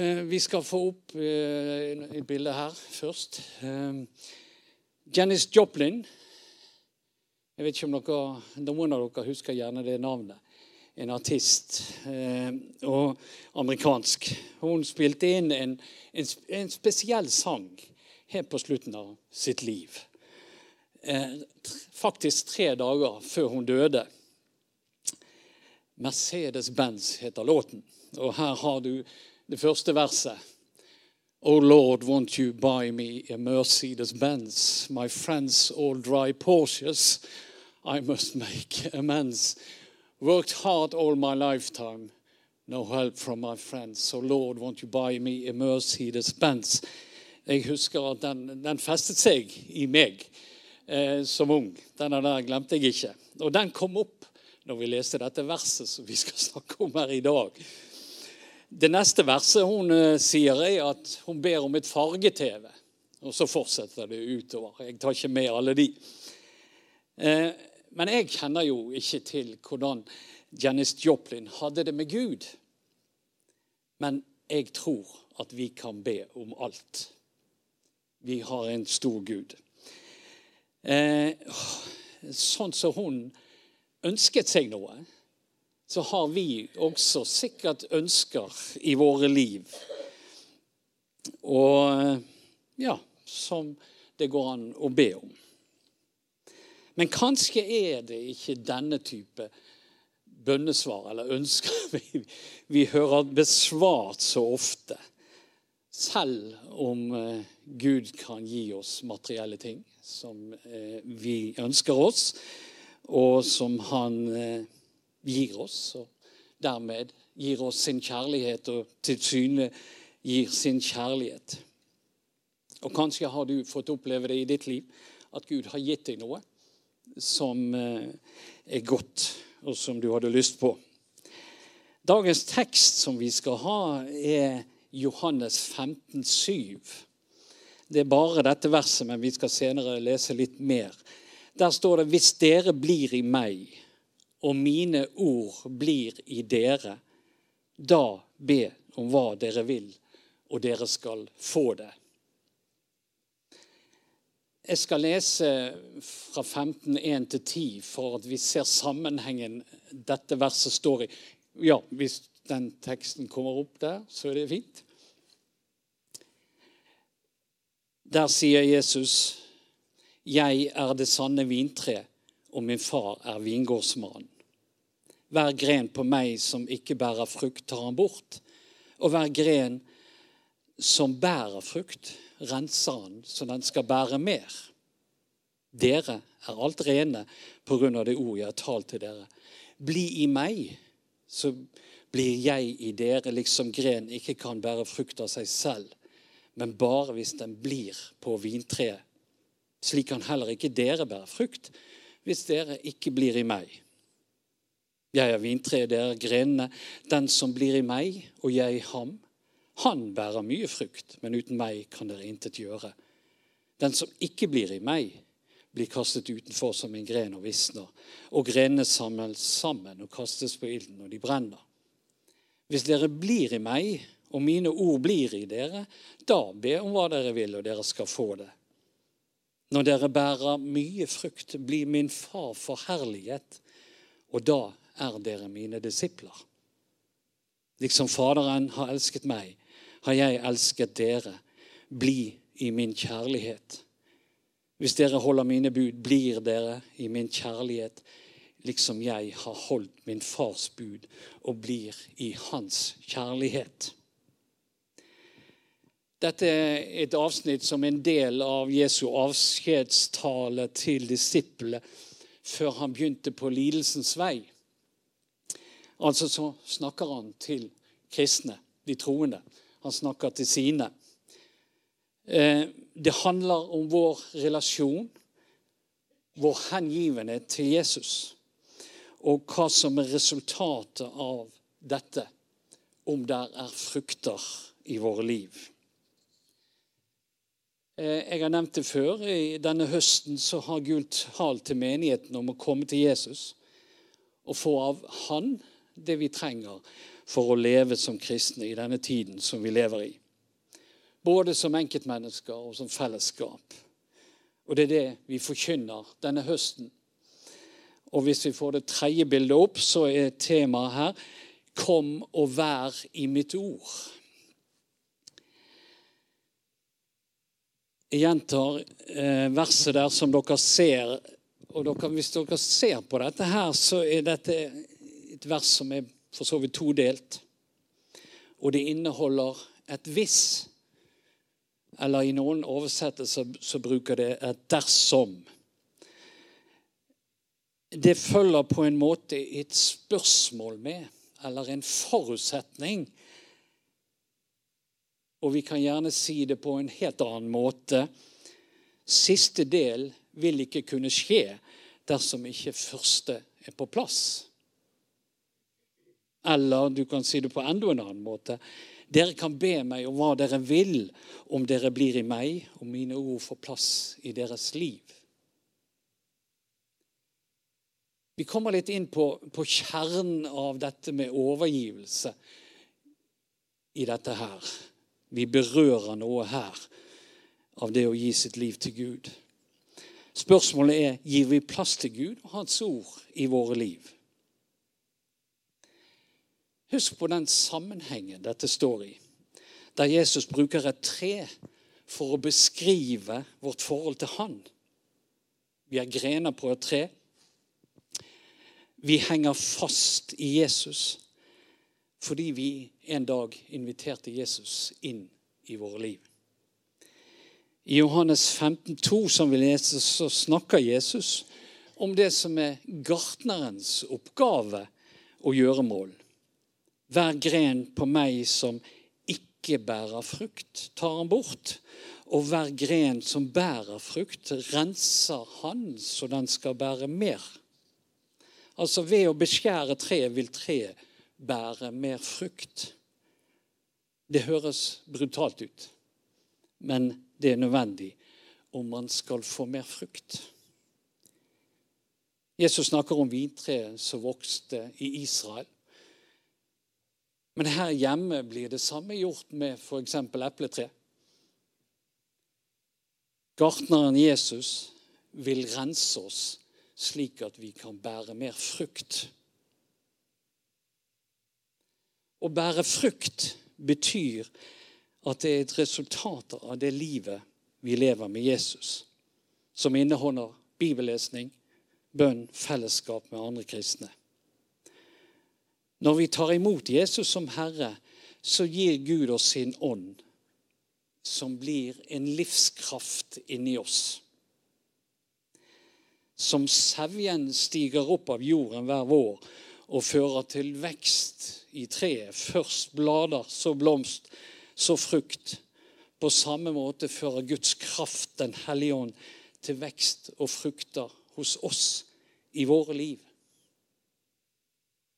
Eh, vi skal få opp eh, et bilde her først. Eh, Janis Joplin. Jeg vet ikke om dere, Noen av dere husker gjerne det navnet. En artist. Og amerikansk. Hun spilte inn en, en, en spesiell sang helt på slutten av sitt liv. Faktisk tre dager før hun døde. Mercedes-Benz heter låten. Og her har du det første verset. Oh Lord, won't you buy me a Mercedes Benz? My friends all drive Porsches. I must make amends. Worked hard all my lifetime. No help from my friends. So Lord, won't you buy me a Mercedes Benz? Jeg husker at den, den festet seg i meg eh, som ung. Denne der glemte jeg ikke. Og den kom opp når vi leste dette verset som vi skal snakke om her i dag. Det neste verset hun uh, sier, er at hun ber om et farge-TV. Og så fortsetter det utover. Jeg tar ikke med alle de. Uh, men jeg kjenner jo ikke til hvordan Janis Joplin hadde det med Gud. Men jeg tror at vi kan be om alt. Vi har en stor Gud. Eh, sånn som hun ønsket seg noe så har vi også sikkert ønsker i våre liv. Og ja, som det går an å be om. Men kanskje er det ikke denne type bønnesvar eller ønsker vi, vi hører besvart så ofte. Selv om eh, Gud kan gi oss materielle ting som eh, vi ønsker oss, og som han eh, gir oss, og dermed gir oss sin kjærlighet og til syne gir sin kjærlighet. Og Kanskje har du fått oppleve det i ditt liv, at Gud har gitt deg noe som eh, er godt, og som du hadde lyst på. Dagens tekst som vi skal ha, er Johannes 15, 7. Det er bare dette verset, men vi skal senere lese litt mer. Der står det 'Hvis dere blir i meg' og mine ord blir i dere, da be om hva dere vil, og dere skal få det. Jeg skal lese fra 15.1 til 10 for at vi ser sammenhengen dette verset står i. Ja, hvis den teksten kommer opp der, så er det fint. Der sier Jesus, 'Jeg er det sanne vintre, og min far er vingårdsmannen. Hver gren på meg som ikke bærer frukt, tar han bort. Og hver gren som bærer frukt, renser han så den skal bære mer. Dere er alt rene på grunn av det ord jeg har talt til dere. Bli i meg, så blir jeg i dere, liksom gren ikke kan bære frukt av seg selv, men bare hvis den blir på vintreet. Slik kan heller ikke dere bære frukt hvis dere ikke blir i meg. Jeg er vintreet, dere er grenene. Den som blir i meg, og jeg i ham, han bærer mye frukt, men uten meg kan dere intet gjøre. Den som ikke blir i meg, blir kastet utenfor som en gren og visner, og grenene samles sammen og kastes på ilden, og de brenner. Hvis dere blir i meg, og mine ord blir i dere, da be om hva dere vil, og dere skal få det. Når dere bærer mye frukt, blir min far forherliget, og da er dere mine disipler. Liksom Faderen har elsket meg, har jeg elsket dere. Bli i min kjærlighet. Hvis dere holder mine bud, blir dere i min kjærlighet, liksom jeg har holdt min fars bud og blir i hans kjærlighet. Dette er et avsnitt som en del av Jesu avskjedstale til disiplene før han begynte på lidelsens vei. Altså så snakker han til kristne, de troende. Han snakker til sine. Eh, det handler om vår relasjon, vår hengivenhet til Jesus, og hva som er resultatet av dette, om det er frukter i våre liv. Eh, jeg har nevnt det før. I denne høsten så har Gud talt til menigheten om å komme til Jesus og få av Han det vi trenger for å leve som kristne i denne tiden som vi lever i. Både som enkeltmennesker og som fellesskap. Og det er det vi forkynner denne høsten. Og hvis vi får det tredje bildet opp, så er temaet her 'Kom og vær i mitt ord'. Jeg gjentar eh, verset der som dere ser. Og dere, hvis dere ser på dette her, så er dette et vers som er for så vidt todelt. Og det inneholder et 'hvis'. Eller i noen oversettelser så bruker det et 'dersom'. Det følger på en måte et spørsmål med, eller en forutsetning. Og vi kan gjerne si det på en helt annen måte. Siste del vil ikke kunne skje dersom ikke første er på plass. Eller du kan si det på enda en annen måte. Dere kan be meg om hva dere vil, om dere blir i meg, og mine ord får plass i deres liv. Vi kommer litt inn på, på kjernen av dette med overgivelse i dette her. Vi berører noe her av det å gi sitt liv til Gud. Spørsmålet er gir vi plass til Gud og Hans ord i våre liv. Husk på den sammenhengen dette står i, der Jesus bruker et tre for å beskrive vårt forhold til Han. Vi er grener på et tre. Vi henger fast i Jesus fordi vi en dag inviterte Jesus inn i våre liv. I Johannes 15, 15,2, som vi leser, så snakker Jesus om det som er gartnerens oppgave og gjøremål. Hver gren på meg som ikke bærer frukt, tar han bort. Og hver gren som bærer frukt, renser han så den skal bære mer. Altså ved å beskjære treet vil treet bære mer frukt. Det høres brutalt ut, men det er nødvendig om man skal få mer frukt. Jesus snakker om vintreet som vokste i Israel. Men her hjemme blir det samme gjort med f.eks. epletre. Gartneren Jesus vil rense oss slik at vi kan bære mer frukt. Å bære frukt betyr at det er et resultat av det livet vi lever med Jesus, som inneholder bibellesning, bønn, fellesskap med andre kristne. Når vi tar imot Jesus som Herre, så gir Gud oss sin ånd, som blir en livskraft inni oss. Som sevjen stiger opp av jorden hver vår og fører til vekst i treet. Først blader, så blomst, så frukt. På samme måte fører Guds kraft, Den hellige ånd, til vekst og frukter hos oss i våre liv.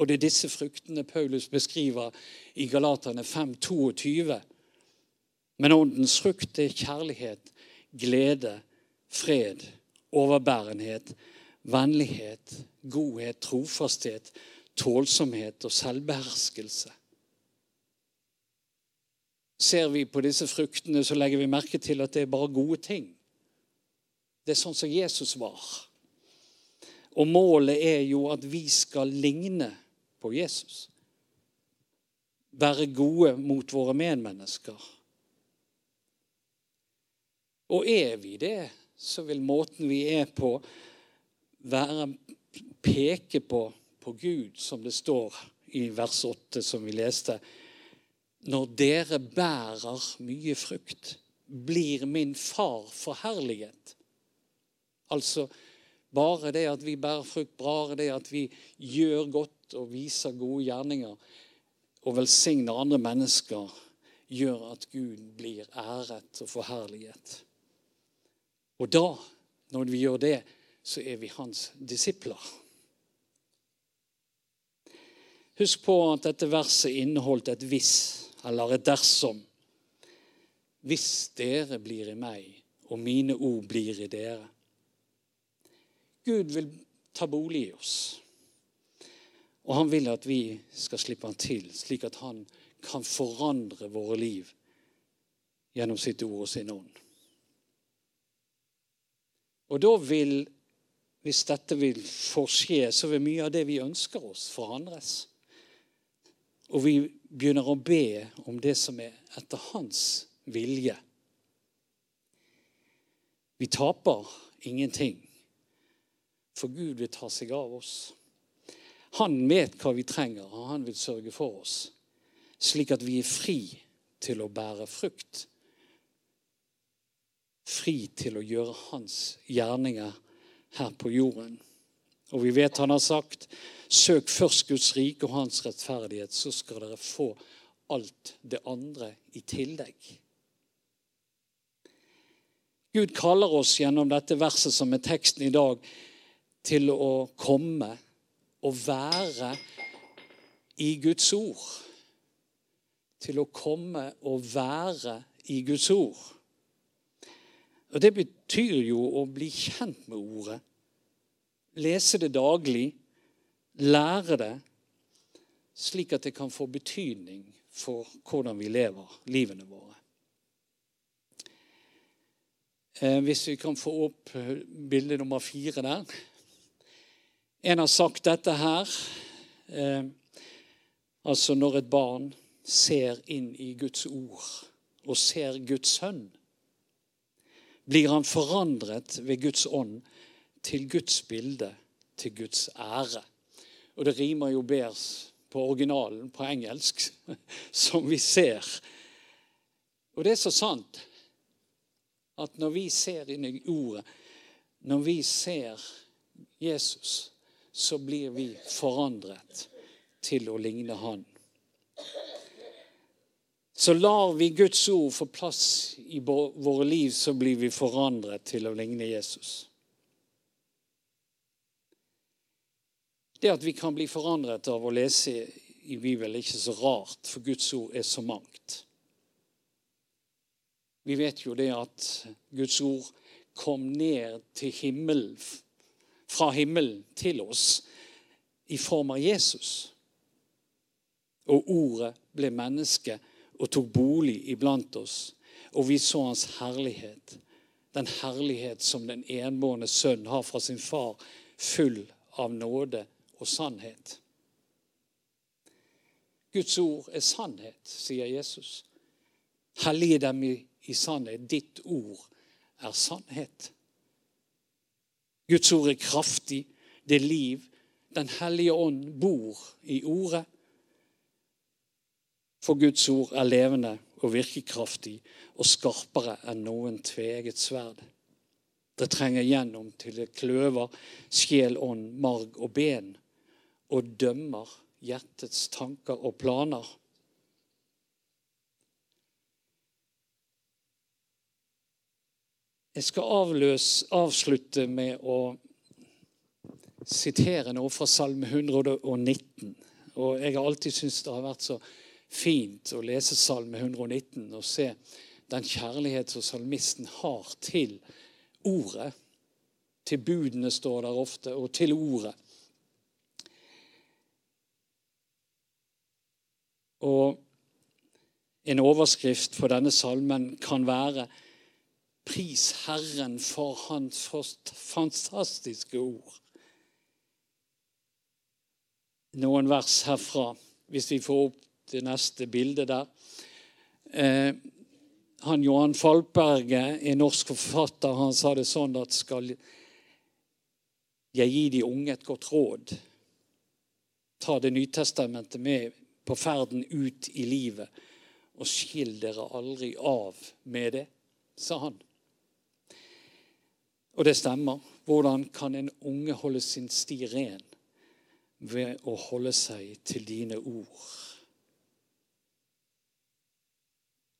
Og det er disse fruktene Paulus beskriver i Galaterne 5,22. Men åndens frukt er kjærlighet, glede, fred, overbærenhet, vennlighet, godhet, trofasthet, tålsomhet og selvbeherskelse. Ser vi på disse fruktene, så legger vi merke til at det er bare gode ting. Det er sånn som Jesus var. Og målet er jo at vi skal ligne på Jesus. Være gode mot våre medmennesker. Og er vi det, så vil måten vi er på, være peke på, på Gud, som det står i vers 8, som vi leste. Når dere bærer mye frukt, blir min far forherliget. Altså bare det at vi bærer frukt, bare det at vi gjør godt og viser gode gjerninger og velsigner andre mennesker, gjør at Gud blir æret og forherliget. Og da, når vi gjør det, så er vi hans disipler. Husk på at dette verset inneholdt et 'hvis' eller et 'dersom'. Hvis dere blir i meg, og mine ord blir i dere. Gud vil ta bolig i oss. Og han vil at vi skal slippe han til, slik at han kan forandre våre liv gjennom sitt ord og sin ånd. Og da vil, hvis dette vil få så vil mye av det vi ønsker oss, forandres. Og vi begynner å be om det som er etter hans vilje. Vi taper ingenting, for Gud vil ta seg av oss. Han vet hva vi trenger, og han vil sørge for oss, slik at vi er fri til å bære frukt. Fri til å gjøre hans gjerninger her på jorden. Og vi vet han har sagt søk først Guds rike og hans rettferdighet, så skal dere få alt det andre i tillegg. Gud kaller oss gjennom dette verset som er teksten i dag, til å komme og være i Guds ord. Til å komme og være i Guds ord. Og Det betyr jo å bli kjent med ordet. Lese det daglig, lære det, slik at det kan få betydning for hvordan vi lever livene våre. Eh, hvis vi kan få opp bilde nummer fire der. En har sagt dette her. Eh, altså når et barn ser inn i Guds ord og ser Guds sønn, blir han forandret ved Guds ånd til Guds bilde, til Guds ære. Og det rimer jo bedre på originalen på engelsk, som vi ser. Og det er så sant at når vi ser inn i ordet, når vi ser Jesus, så blir vi forandret til å ligne Han. Så lar vi Guds ord få plass i våre liv, så blir vi forandret til å ligne Jesus. Det at vi kan bli forandret av å lese i Bibelen, er ikke så rart, for Guds ord er så mangt. Vi vet jo det at Guds ord kom ned til himmelen, fra himmelen til oss i form av Jesus. Og ordet ble menneske og tok bolig iblant oss. Og vi så hans herlighet. Den herlighet som den enbårne sønn har fra sin far, full av nåde og sannhet. Guds ord er sannhet, sier Jesus. Hellige dem i sannhet. Ditt ord er sannhet. Guds ord er kraftig. Det er liv. Den hellige ånd bor i ordet. For Guds ord er levende og virkekraftig og skarpere enn noen tveget sverd. Det trenger gjennom til det kløver sjel, ånd, marg og ben og dømmer hjertets tanker og planer. Jeg skal avløse, avslutte med å sitere noe fra Salme 119. Og jeg har alltid syntes det har vært så fint å lese Salme 119 og se den kjærlighet som salmisten har til ordet. Til budene står der ofte, og til ordet. Og en overskrift for denne salmen kan være Pris Herren for hans fantastiske ord. Noen vers herfra, hvis vi får opp det neste bildet der. Eh, han Johan Falkberget, en norsk forfatter, han sa det sånn at skal jeg gi de unge et godt råd, ta Det Nytestamentet med på ferden ut i livet, og skill dere aldri av med det, sa han. Og det stemmer. Hvordan kan en unge holde sin sti ren? Ved å holde seg til dine ord.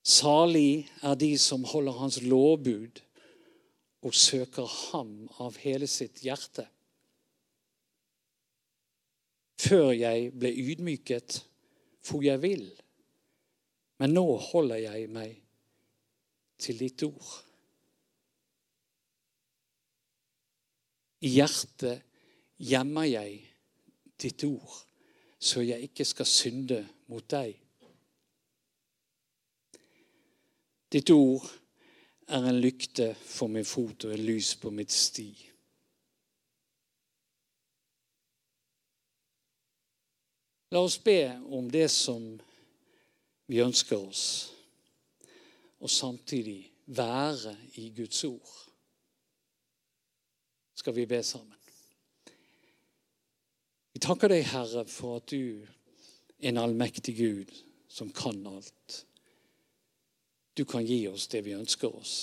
Salig er de som holder hans lovbud og søker ham av hele sitt hjerte. Før jeg ble ydmyket, for jeg vil, men nå holder jeg meg til ditt ord. I hjertet gjemmer jeg ditt ord. så jeg ikke skal synde mot deg. Ditt ord er en lykte for min fot og et lys på mitt sti. La oss be om det som vi ønsker oss, og samtidig være i Guds ord. Skal vi be sammen? Vi takker deg, Herre, for at du er en allmektig Gud som kan alt. Du kan gi oss det vi ønsker oss.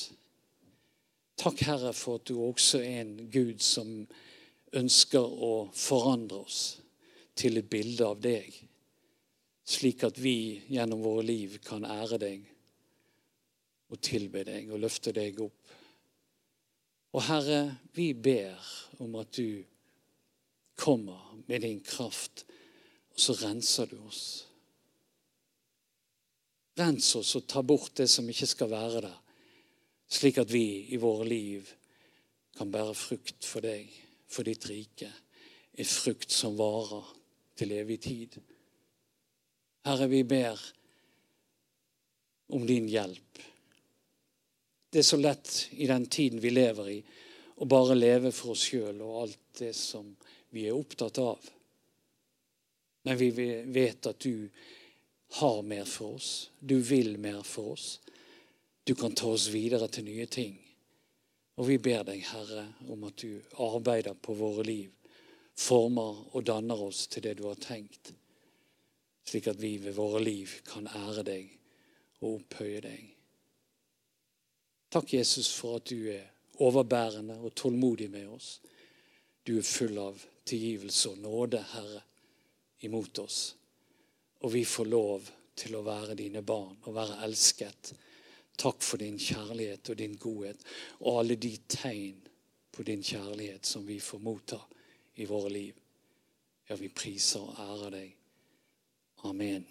Takk, Herre, for at du også er en Gud som ønsker å forandre oss til et bilde av deg, slik at vi gjennom våre liv kan ære deg og tilbe deg og løfte deg opp. Og Herre, vi ber om at du kommer med din kraft, og så renser du oss. Rens oss og ta bort det som ikke skal være der, slik at vi i våre liv kan bære frukt for deg, for ditt rike. En frukt som varer til evig tid. Herre, vi ber om din hjelp. Det er så lett i den tiden vi lever i, å bare leve for oss sjøl og alt det som vi er opptatt av. Men vi vet at du har mer for oss. Du vil mer for oss. Du kan ta oss videre til nye ting. Og vi ber deg, Herre, om at du arbeider på våre liv former og danner oss til det du har tenkt, slik at vi ved våre liv kan ære deg og opphøye deg. Takk, Jesus, for at du er overbærende og tålmodig med oss. Du er full av tilgivelse og nåde, Herre, imot oss. Og vi får lov til å være dine barn og være elsket. Takk for din kjærlighet og din godhet og alle de tegn på din kjærlighet som vi får motta i våre liv. Ja, vi priser og ærer deg. Amen.